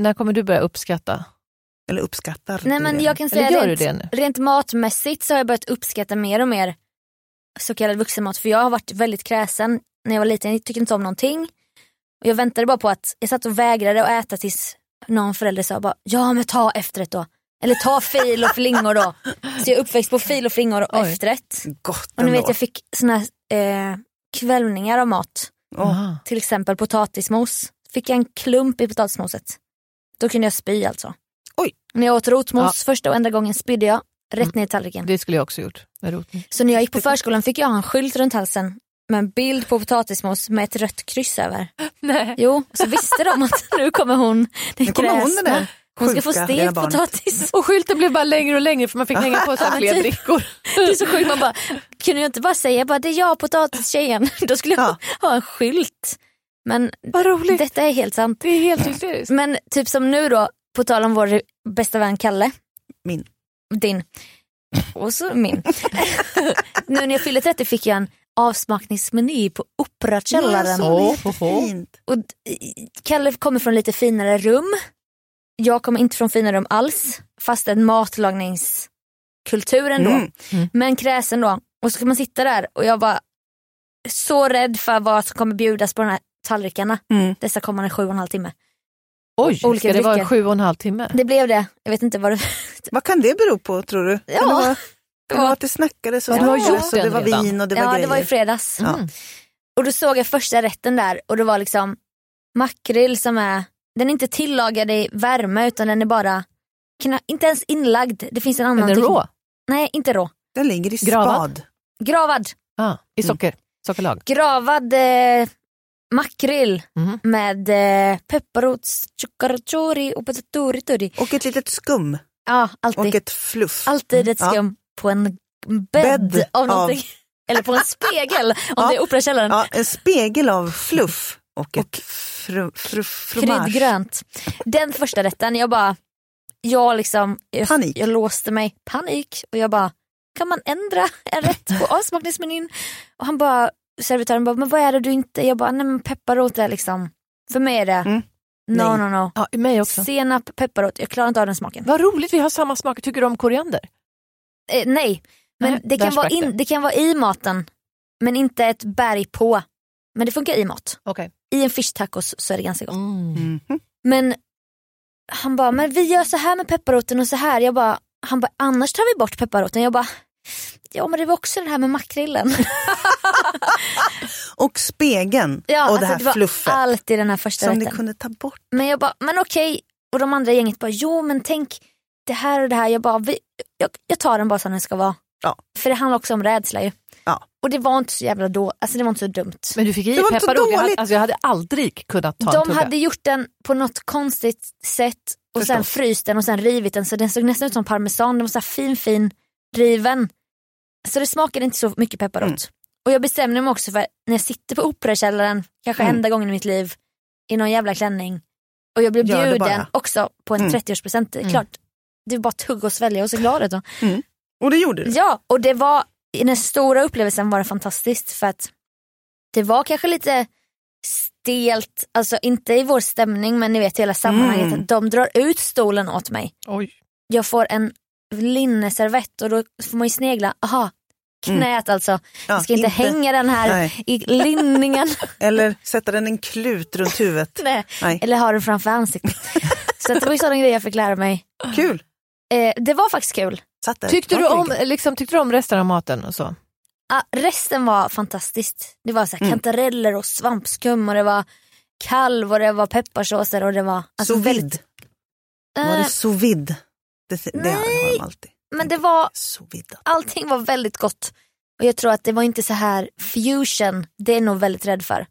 när kommer du börja uppskatta? Eller uppskattar. Nej du men det? jag kan säga Eller gör du rent, det nu? rent matmässigt så har jag börjat uppskatta mer och mer så kallad vuxenmat. För jag har varit väldigt kräsen när jag var liten. Jag tyckte inte om någonting. Och jag väntade bara på att, jag satt och vägrade att äta tills någon förälder sa bara, ja men ta efterrätt då. Eller ta fil och flingor då. Så jag är uppväxt på fil och flingor och Oj. efterrätt. Gott Och ni vet jag fick såna eh, kvällningar av mat. Aha. Till exempel potatismos. Fick jag en klump i potatismoset. Då kunde jag spy alltså. Oj. När jag åt rotmos första och enda gången spydde jag rätt ner i tallriken. Det skulle jag också gjort med rotning. Så när jag gick på förskolan fick jag ha en skylt runt halsen med en bild på potatismos med ett rött kryss över. Nej. Jo, så visste de att nu kommer hon, den Nu kommer hon den där Hon ska få stekt potatis. Och skylten blev bara längre och längre för man fick hänga på sig fler typ. brickor. Det är så sjukt, man bara, kunde jag inte bara säga bara, det är jag potatistjejen. Då skulle jag Ja. ha en skylt. Men Vad roligt. detta är helt sant. Det är helt hysteriskt. Men typ som nu då, på tal om vår bästa vän Kalle. Min. Din. Och så min. nu när jag fyllde 30 fick jag en avsmakningsmeny på Operakällaren. Ja, Åh, så jättefint. Och Kalle kommer från lite finare rum. Jag kommer inte från fina rum alls. Fast en matlagningskultur ändå. Mm. Men kräsen då. Och så kan man sitta där och jag var så rädd för vad som kommer bjudas på de här tallrikarna. Mm. Dessa kommande sju och en halv timme. Oj, Olika ska det vara drycker. sju och en halv timme? Det blev det. Jag vet inte vad det Vad kan det bero på tror du? Ja. Kan det vara, kan det var. vara att det snackades och Ja, snackades gjort och det var redan. vin och det var Ja, grejer? det var i fredags. Ja. Mm. Och då såg jag första rätten där och det var liksom makrill som är, den är inte tillagad i värme utan den är bara, inte ens inlagd. Det finns en annan Den är teknik. rå? Nej, inte rå. Den ligger i Gravad? spad. Gravad. Ah, I socker, sockerlag? Gravad eh, makrill Mhm. med eh, pepparrots, chukarachori och patatori Och ett litet skum. Ja, alltid. Och ett fluff. Alltid ett Ja. skum på en bädd, av av- någonting. Eller på en spegel om Ja. det är Operakällaren. Ja, en spegel av fluff och ett fru, fru, fromage. Kryddgrönt. Den första rätten, jag bara, jag liksom, jag, Panik. jag låste mig, panik och jag bara, kan man ändra en rätt på avsmakningsmenyn? Och han bara, servitören bara, men vad är det du inte, jag bara, nej men pepparrot är liksom, för mig är det, Mm. no Nej. no no. Ja, mig också. Senap, pepparrot, jag klarar inte av den smaken. Vad roligt, vi har samma smak. Tycker du om koriander? Eh, nej, men Nej, det, kan vara in, det kan vara i maten, men inte ett berg på. Men det funkar i mat. Okej. I en fish tacos så är det ganska gott. Mhm. Men han bara, men vi gör så här med pepparroten och så här. Jag bara, han bara, annars tar vi bort pepparroten. Jag bara, ja men det var också det här med makrillen. Och spegeln Ja, och det alltså, här var fluffet alltid den här första som ni rätten. kunde ta bort. Men jag bara, men okej. Och de andra i gänget bara, jo men tänk det här och det här. Jag bara, vi, jag, jag tar den bara som den ska vara. Ja. För det handlar också om rädsla ju. Ja. Och det var inte så jävla då, alltså det var inte så dumt. Men du fick i pepparrot. Jag hade, alltså, jag hade aldrig kunnat ta en De tugga. hade gjort den på något konstigt sätt och sen Förstås. fryst den och sen rivit den så den såg nästan ut som parmesan. Den var så här fin fin riven. Så det smakade inte så mycket pepparrot. Mm. Och jag bestämde mig också för när jag sitter på Operakällaren, kanske Mm. enda gången i mitt liv, i någon jävla klänning och jag blev Gör det bjuden bara. också på en Mm. 30-årspresent. Det är Mm. klart, det är bara att tugga och svälja och så glad ut då. Och det gjorde du. Ja, och det var, i den stora upplevelsen var det fantastiskt för att det var kanske lite stelt, alltså inte i vår stämning men ni vet hela sammanhanget Mm. de drar ut stolen åt mig. Oj. Jag får en linneservett och då får man ju snegla, aha, knät alltså. Ja, Jag ska inte, hänga den här Nej. i linningen. Eller sätta den en klut runt huvudet. Nej. Nej. Eller ha den framför ansiktet. så det var ju sådana grejer jag fick lära mig. Kul. Eh, det var faktiskt kul. Tyckte du, om, liksom, tyckte du om resten av maten och så? Ah, resten var fantastiskt. Det var så här Mm. kantareller och svampskum och det var kalv och det var pepparsåser och det var... Alltså sous vide. Var Eh, det sous vide? Det, det har nej. de alltid. men det var, allting var väldigt gott. Och jag tror att det var inte så här fusion, det är jag nog väldigt rädd för.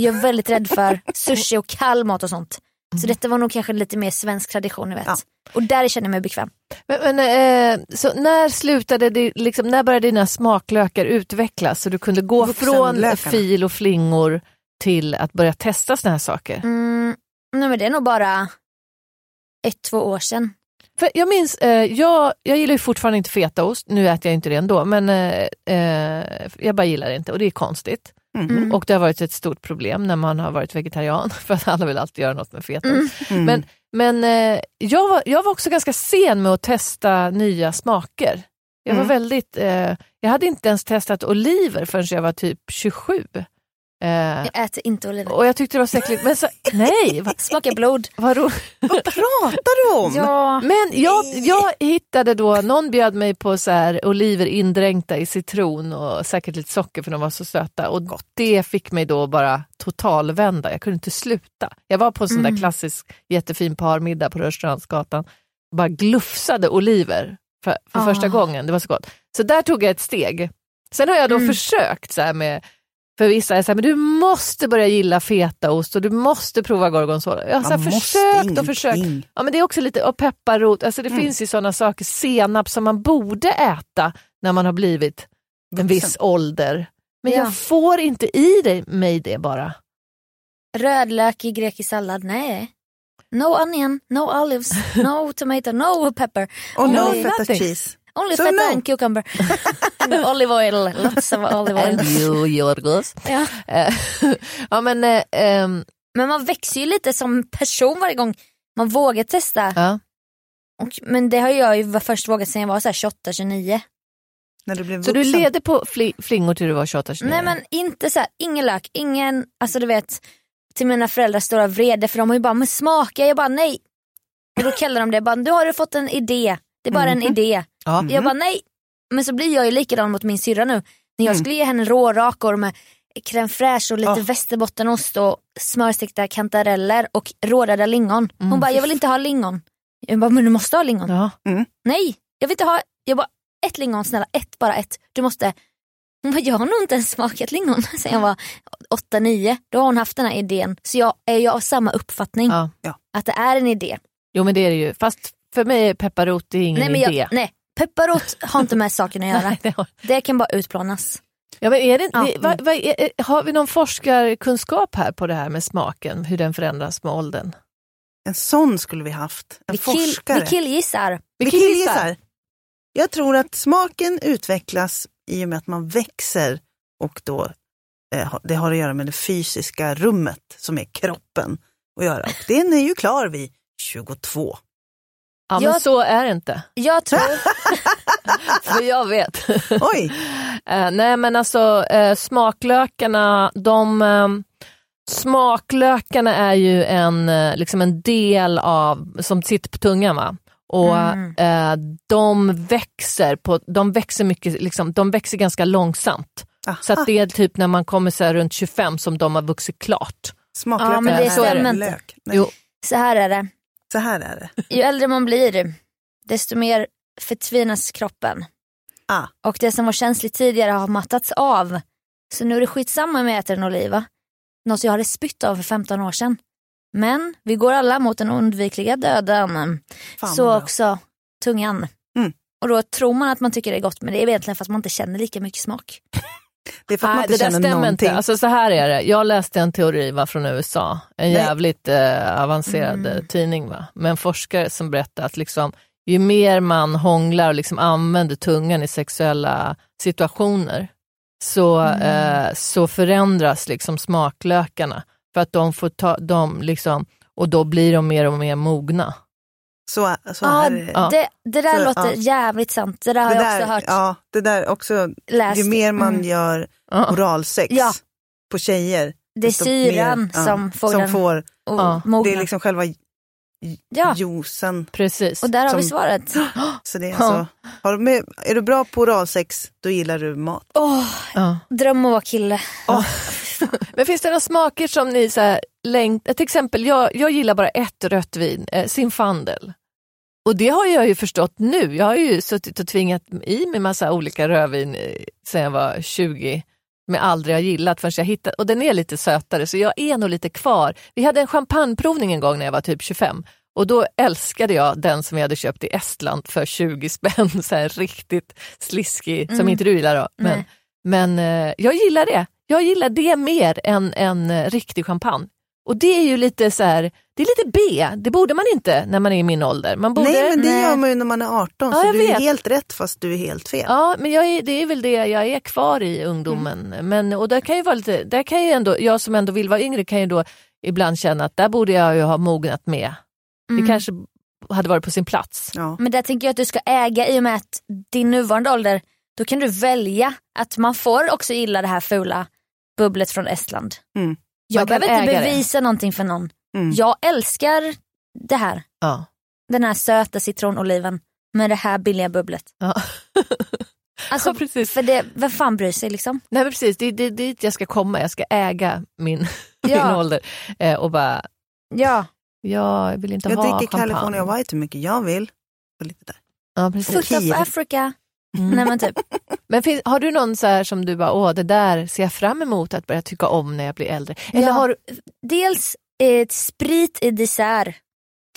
Jag är väldigt rädd för sushi och kall mat och sånt. Så detta var nog kanske lite mer svensk tradition ni vet. Ja. Och där känner jag mig bekväm. Men, men, eh, så när slutade det, liksom, när började dina smaklökar utvecklas så du kunde gå från fil och flingor till att börja testa såna här saker? Mm, nej men det är nog bara ett, två år sedan. För jag minns, eh, jag, jag gillar ju fortfarande inte fetaost, nu äter jag inte det ändå, men eh, eh, jag bara gillar det inte och det är konstigt. Mm. Och det har varit ett stort problem när man har varit vegetarian, för att alla vill alltid göra något med fetaost. Mm. Men, men eh, jag, var, jag var också ganska sen med att testa nya smaker. Jag var Mm. väldigt, eh, jag hade inte ens testat oliver förrän jag var typ 27. Eh, Jag äter inte oliver. och jag tyckte det var så äckligt, men så, nej, vad, Smakar blod. vad ro- Vad pratar du om? Ja. Men jag, jag hittade då, någon bjöd mig på så här oliver indränkta i citron och säkert lite socker för de var så söta och det fick mig då bara totalvända, jag kunde inte sluta. Jag var på en sån Mm. där klassisk jättefin parmiddag på Rörstrandsgatan bara glufsade oliver för, för Ah. första gången, det var så gott. Så där tog jag ett steg. Sen har jag då Mm. försökt så här med För vissa är så här, men du måste börja gilla fetaost och du måste prova gorgonzola. Jag har så försökt och försökt. ingenting. Ja, men det är också lite, och pepparrot, alltså det Mm. finns ju sådana saker, senap som man borde äta när man har blivit en Vuxen. viss ålder. Men Ja. jag får inte i det, mig det bara. Rödlök i grekisk sallad, nej. No onion, no olives, no tomato, no pepper. Och no feta cheese. Only So feta no. and cucumber. and olive oil, lots of olive oil. you, Jorgos. Ja. Eh, ja, men, eh, ehm, Men man växer ju lite som person varje gång man vågar testa. ja. Och, men det har jag ju först vågat sen jag var så här 28-29. När du blev Så du levde på fli, flingor till du var 28 29 Nej men inte så här, ingen lök, ingen, alltså du vet, till mina föräldrars stora vrede för de har ju bara, men smaka, jag bara nej. Och då kallar de det, bara, du har du fått en idé, det är bara en idé. Ja. Jag bara nej. Men så blir jag ju likadan mot min syrra nu. När jag skulle ge henne rårakor med crème fraîche och lite Ah. västerbottenost och smörstekta kantareller och råröda lingon. Hon Mm. bara, jag vill inte ha lingon. Jag bara, men du måste ha lingon. Ja. Nej, jag vill inte ha, jag bara, ett lingon snälla, ett, bara ett. Du måste. Hon bara, jag har nog inte ens smakat lingon sen jag var 8-9. Då har hon haft den här idén. Så jag är ju av samma uppfattning. Ja. Att det är en idé. Jo men det är det ju, fast för mig är pepparrot är ingen Nej, men idé. jag, nej, pepparrot har inte med saken att göra. Nej, det kan bara utplånas. Ja, men är det, Ja. det, vad, vad, är, har vi någon forskarkunskap här på det här med smaken, hur den förändras med åldern? En sån skulle vi haft. En Vi, kill, forskare. vi killgissar. Vi killgissar. Jag tror att smaken utvecklas i och med att man växer och då eh, det har att göra med det fysiska rummet som är kroppen att göra. Och den är ju klar vid 22. Ja, men Jag- så är det inte. Jag tror, För jag vet. Oj! Eh, nej men alltså eh, smaklökarna, de eh, Smaklökarna är ju en, eh, liksom en del av, som sitter på tungan va? Och Mm. eh, de växer, på, de växer mycket, liksom, de växer ganska långsamt. Aha. Så att det är typ när man kommer så här runt 25 som de har vuxit klart. Smaklökar Ja, men det är stämmer inte. lök. Nej, Jo. så här är det. Så här är det. Ju äldre man blir, desto mer förtvinas kroppen. Ah. Och det som var känsligt tidigare har mattats av. Så nu är det skitsamma om jag äter en oliva. Något jag hade spytt av för 15 år sedan. Men vi går alla mot den undvikliga döden. Fan så också tungan. Mm. Och då tror man att man tycker det är gott men det är egentligen för att man inte känner lika mycket smak. Det är för att man inte känner stämmer någonting. inte. Alltså, så här är det, jag läste en teori va, från USA, en Nej. jävligt eh, avancerad Mm. eh, tidning va, med en forskare som berättade att liksom, ju mer man hånglar och liksom använder tungan i sexuella situationer så, Mm. eh, så förändras liksom smaklökarna för att de får ta, de liksom, och då blir de mer och mer mogna. Så, så Ja, här är det. det, det där Så, låter ja. jävligt sant. Det där har det jag där, också hört. Ja, det där också, läst. ju mer man Mm. gör oralsex Ja. på tjejer, Det är syran mer, ja, som får som den får att mogna. det är liksom själva Ja. juicen. Precis. Och där har vi som- svaret. Så det är, alltså, har du med, är du bra på oralsex, då gillar du mat. Åh, Ja. dröm att vara kille. Men finns det några smaker som ni så här, längtar, till exempel jag, jag gillar bara ett rött vin, eh, Zinfandel. Och det har jag ju förstått nu, jag har ju suttit och tvingat i mig massa olika rödvin eh, sedan jag var 20, som jag aldrig har gillat förrän jag hittat, och den är lite sötare så jag är nog lite kvar. Vi hade en champagneprovning en gång när jag var typ 25 och då älskade jag den som jag hade köpt i Estland för 20 spänn, så här riktigt sliskig, som Mm. inte du gillar då. Men, Nej. men eh, jag gillar det. Jag gillar det mer än en eh, riktig champagne. Och det är ju lite så här, det är lite B, det borde man inte när man är i min ålder. Man borde, Nej, men det Nej. gör man ju när man är 18, Ja, så jag du är vet. helt rätt fast du är helt fel. Ja, men jag är, det är väl det jag är kvar i ungdomen. Men, och där kan ju vara lite, där kan ju ändå, jag som ändå vill vara yngre kan ju då ibland känna att där borde jag ju ha mognat med. Mm. Det kanske hade varit på sin plats. Ja. Men där tänker jag att du ska äga i och med att din nuvarande ålder, då kan du välja att man får också gilla det här fula bubblet från Estland. Mm. Jag behöver inte äga det. bevisa någonting för någon. Mm. Jag älskar det här. Ja. Den här söta citronoliven med det här billiga bubblet. Ja. Alltså, Ja, precis. För det, vem fan bryr sig liksom? Nej men precis, det är dit jag ska komma. Jag ska äga min, Ja. min ålder. Eh, och bara, Ja, ja, jag vill inte Jag ha dricker champagne. California White hur mycket jag vill. Och lite där. Ja, precis. foot of. Africa. Nej, men typ, Men finns, har du någon så här som du bara, åh det där ser jag fram emot att börja tycka om när jag blir äldre? Eller Ja. har du, dels eh, sprit i dessert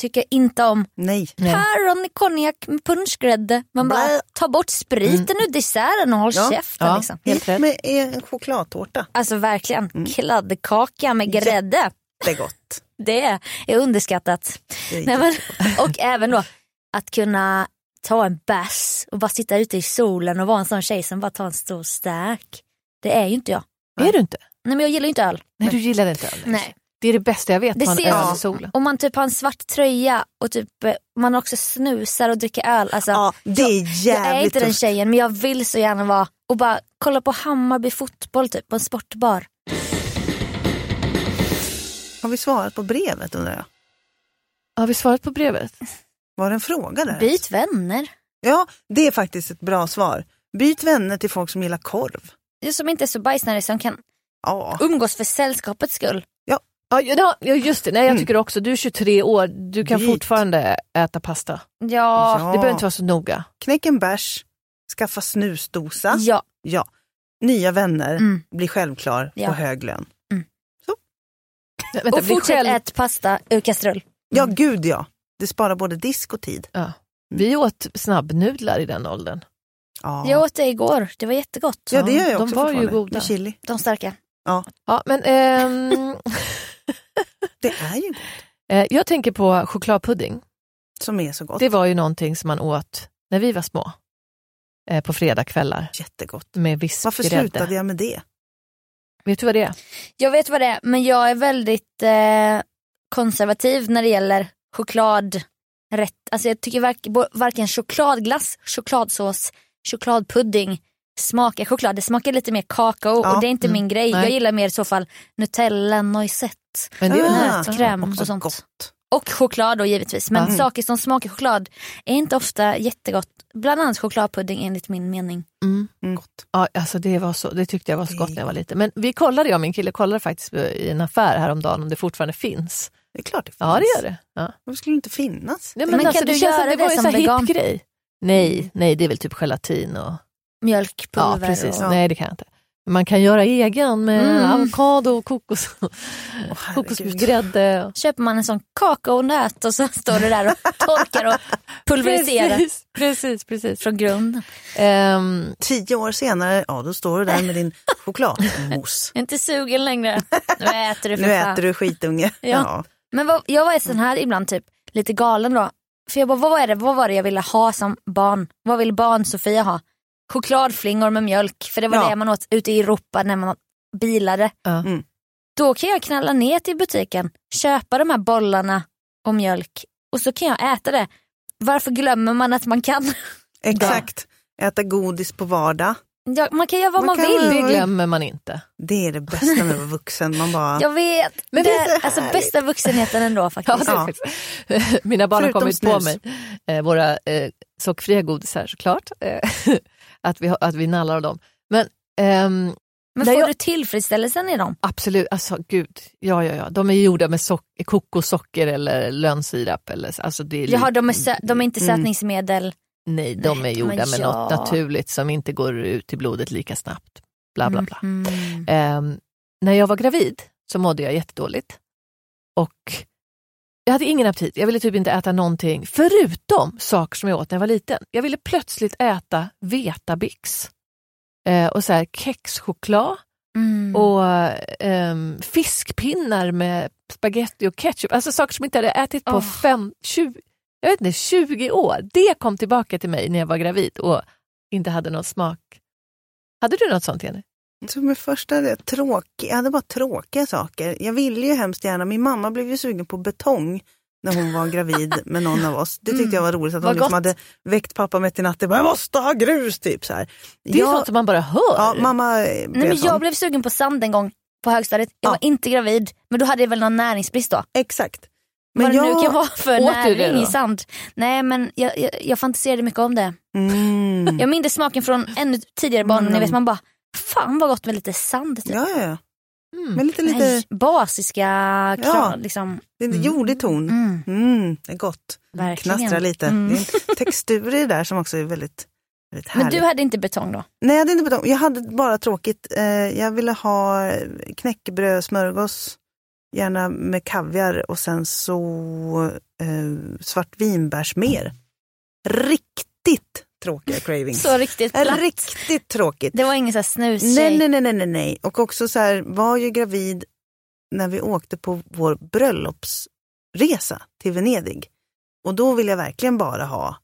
tycker jag inte om. Nej. Päron i konjak med punschgrädde. Man bara, Blä. ta bort spriten ur desserten och håll Ja. käften. Ja. Liksom. helt rätt. Med en chokladtårta. Alltså verkligen, kladdkaka med grädde. Det är gott. Det är underskattat. Det är Nej, men, och även då att kunna ta en bass och bara sitta ute i solen och vara en sån tjej som bara tar en stor stark. Det är ju inte jag. är du inte? Nej men jag gillar ju inte öl. Nej du gillar inte öl. Nej. Det är det bästa jag vet, Det en öl i solen. Om man typ har en svart tröja och typ eh, man också snusar och dricker öl. Alltså, Ja, det är jag är jävligt inte den tjejen men jag vill så gärna vara och bara kolla på Hammarby fotboll typ på en sportbar. Har vi svarat på brevet undrar jag? Har vi svarat på brevet? Var det en fråga där? Byt vänner. Ja, det är faktiskt ett bra svar. Byt vänner till folk som gillar korv. Det som inte är så bajsnödig som kan Ja, umgås för sällskapets skull. Ja, ja ja, just det, nej jag tycker också, du är 23 år, du kan Dit. fortfarande äta pasta. Ja, Ja. Det behöver inte vara så noga. knäck en bärs, skaffa snusdosa. ja. Ja. Nya vänner, Mm. bli självklar Ja. och hög lön. Vänta, Och fortsätt själv- ät pasta ur kastrull. Ja, gud ja. Det sparar både disk och tid. Ja. Vi åt snabbnudlar i den åldern. Ja, Jag åt det igår, det var jättegott. ja det gör jag de också var ju goda. Med chili. De starka. Ja, men, ehm, Det är ju gott. eh, jag tänker på chokladpudding. Som är så gott. Det var ju någonting som man åt när vi var små. Eh, på fredagskvällar Jättegott. med Varför slutade jag med det? Vet du vad det är? Jag vet vad det är, men jag är väldigt eh, konservativ när det gäller chokladrätt. Alltså jag tycker varken chokladglass, chokladsås, chokladpudding smakar choklad. Det smakar lite mer kakao Ja, och det är inte mm, min grej. nej. Jag gillar mer i så fall Nutella, noisette Ah, nötkräm också och sånt. gott. Och choklad då givetvis. Men Mm. saker som smakar choklad är inte ofta jättegott. Bland annat chokladpudding enligt min mening. Mm. Mm. Gott. Ja, alltså det, var så, det tyckte jag var så gott är när jag var liten. Men vi kollade, jag och min kille kollade faktiskt i en affär häromdagen om det fortfarande finns. Det är klart det finns. Ja, det gör det. Ja. Varför skulle det inte finnas? Nej, Men alltså, kan du det känns göra som det det var en som vegan? grej. Nej, nej, det är väl typ gelatin och... Mjölkpulver. Ja, precis. Och... Ja. Nej, det kan jag inte. Men Man kan göra egen med Mm. avokado och kokos, herregud. kokosmjölksgrädde. Köper man en sån kakaonöt och så står det där och torkar och pulveriserar Precis, precis. precis. från grunden. Ehm, Tio år senare, ja då står du där med din chokladmousse. Inte sugen längre. Nu äter du för nu fan. äter du skitunge. Ja. Men vad, jag var sån här ibland typ lite galen då. För jag bara, vad var, det, vad var det jag ville ha som barn? Vad vill barn Sofia ha? Chokladflingor med mjölk, för det var Ja. det man åt ute i Europa när man bilade. Mm. Då kan jag knalla ner till butiken, köpa de här bollarna och mjölk och så kan jag äta det. Varför glömmer man att man kan? Exakt. Äta godis på vardag. Ja, man kan göra vad Man man, vill. det glömmer man inte. Det är det bästa med att vara vuxen. Man bara, Jag vet. Men det det är är så alltså bästa vuxenheten ändå faktiskt. Ja. Mina barn har kommit på mig, eh, våra eh, sockerfria godisar såklart, eh, att, vi, att vi nallar av dem. Men ehm, Men får jag- du tillfredsställelsen i dem? absolut, alltså gud, ja ja ja, de är gjorda med sock- kokossocker eller lönnsirap. Eller, så- alltså det är Jaha, de är, de är inte Mm. Nej, de är gjorda men med ja. något naturligt som inte går ut i blodet lika snabbt. Bla bla bla. Mhm. Ehm, när jag var gravid så mådde jag jättedåligt. Och jag hade ingen aptit, jag ville typ inte äta någonting förutom saker som jag åt när jag var liten. Jag ville plötsligt äta Vetabix eh, och så här kexchoklad Mm. och ehm, fiskpinnar med spaghetti och ketchup. Alltså saker som jag inte hade ätit på Åh. fem, 20, jag vet inte, 20 år. Det kom tillbaka till mig när jag var gravid och inte hade någon smak. Hade du något sånt Jenny? Som det första, tråkig, jag hade bara tråkiga saker. Jag ville ju hemskt gärna, min mamma blev ju sugen på betong när hon var gravid med någon av oss. Det tyckte Mm. jag var roligt att hon liksom hade väckt pappa mitt i natten. Bara, Jag måste ha grus typ så här. Det är jag, sånt som man bara hör. ja, mamma Nej, men sån. jag blev sugen på sand en gång på högstadiet. Jag Ja. var inte gravid, men då hade jag väl någon näringsbrist då. Exakt. Vad det nu kan vara för näring i sand. Nej men jag, jag, jag fantiserade mycket om det. Mm. Jag minns smaken från ännu tidigare barn. Mm. Ni vet man bara, fan vad gott med lite sand. Typ. Ja, ja, ja. Mm. Men lite, lite Nej, basiska Ja. krav. Liksom. det är en jordig ton. Mm, Mm, det är gott. verkligen. Knastra lite. Mm. Det är en textur i det där som också är väldigt Vet, Men härligt. du hade inte betong då? Nej, jag hade inte betong. Jag hade bara tråkigt. Eh, jag ville ha knäckebröd, smörgås, gärna med kaviar och sen så eh, svartvinbärsmer. Riktigt tråkiga cravings. Så riktigt platt. Riktigt tråkigt. Det var ingen så här snustjej? Nej, nej, nej, nej, nej, nej. Och också så här, var ju gravid när vi åkte på vår bröllopsresa till Venedig. Och då ville jag verkligen bara ha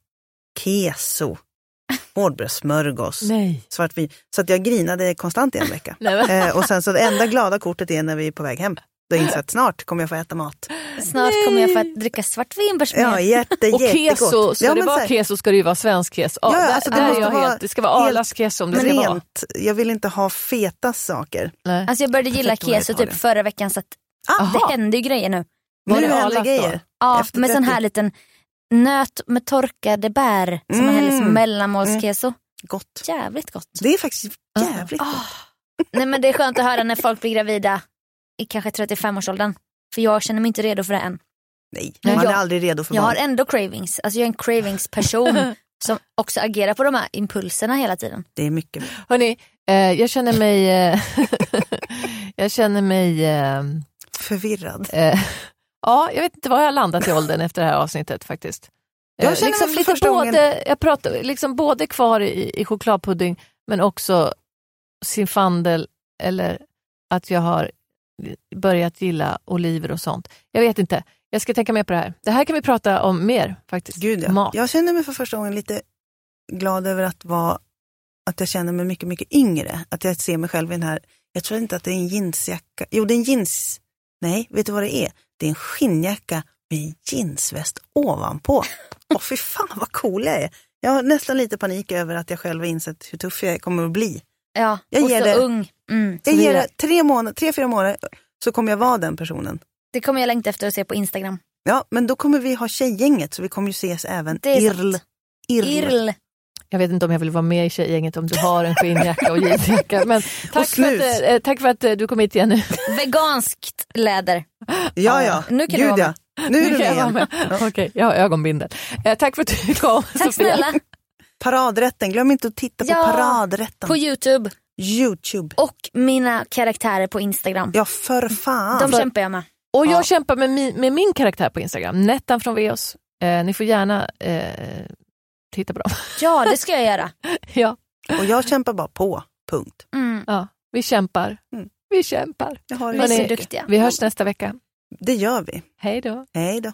keso, hårdbrödssmörgås, svartvin. Så att jag grinade konstant i en vecka. Eh, och sen så det enda glada kortet är när vi är på väg hem. Då jag att snart kommer jag få äta mat. Snart kommer jag få att dricka svartvinbärsmjöl. Ja, jätte, Och keso, ska ja, det vara här, keso ska det ju vara svensk keso. Ja, Ja, där, alltså det där måste vara helt, det ska vara Arlas keso om det ska vara. Jag vill inte ha feta saker. Nej. Alltså jag började gilla keso typ förra veveckan så att ah, Aha. det händer ju grejer nu. Var nu det händer grejer. Ja, Efter med sån 30. här liten nöt med torkade bär som man häller som Mm. mellanmålskeso. Gott. Jävligt gott. Det är faktiskt jävligt Ah. gott. Nej men det är skönt att höra när folk blir gravida i kanske 35-årsåldern. För jag känner mig inte redo för det än. Nej, man är jag- aldrig redo för Jag har barn. ändå cravings. Alltså jag är en cravings-person som också agerar på de här impulserna hela tiden. Det är mycket. Hörni, eh, jag känner mig... Eh, jag känner mig... Eh, Förvirrad. eh, ja, jag vet inte var jag har landat i åldern efter det här avsnittet faktiskt. Eh, Jag känner mig liksom för lite första gången- både, jag pratar liksom både kvar i, i chokladpudding men också sinfandel eller att jag har börjat gilla oliver och sånt. Jag vet inte, jag ska tänka mer på det här. Det här kan vi prata om mer faktiskt. Gud, ja. Mat. Jag känner mig för första gången lite glad över att vara att jag känner mig mycket, mycket yngre. Att jag ser mig själv i den här, jag tror inte att det är en jeansjacka. Jo, det är en jeans. Nej, vet du vad det är? Det är en skinnjacka med en jeansväst ovanpå. Åh, fy fan vad cool jag är. Jag har nästan lite panik över att jag själv har insett hur tuff jag kommer att bli. Ja, Jag och ger så det- ung. Mm. Jag ger det tre, månader, tre, fyra månader så kommer jag vara den personen. Det kommer jag längta efter att se på Instagram. Ja, men då kommer vi ha tjejgänget så vi kommer ju ses även irl. Irl. Irl. Jag vet inte om jag vill vara med i tjejgänget om du har en skinnjacka och jeansjacka. Men tack, för att, eh, tack för att eh, du kom hit igen nu. Veganskt läder. Ja, ja. Nu kan du Gud, vara ja. Nu är du kan med med. Okej, jag har ögonbindel. Eh, tack för att du kom. Tack Sofia. snälla. Paradrätten, glöm inte att titta på Ja, paradrätten. På Youtube Youtube. och mina karaktärer på Instagram. Ja, för fan. De kämpar jag med. Och jag Ja. kämpar med min, med min karaktär på Instagram, Nettan från Veos. Eh, ni får gärna eh, titta på dem. Ja, det ska jag göra. ja, Och jag kämpar bara på. Punkt. Mm. ja, vi kämpar. Mm. Vi kämpar. Jag har Vi det. är så duktiga. Vi hörs nästa vecka. Det gör vi. Hej då. Hej då.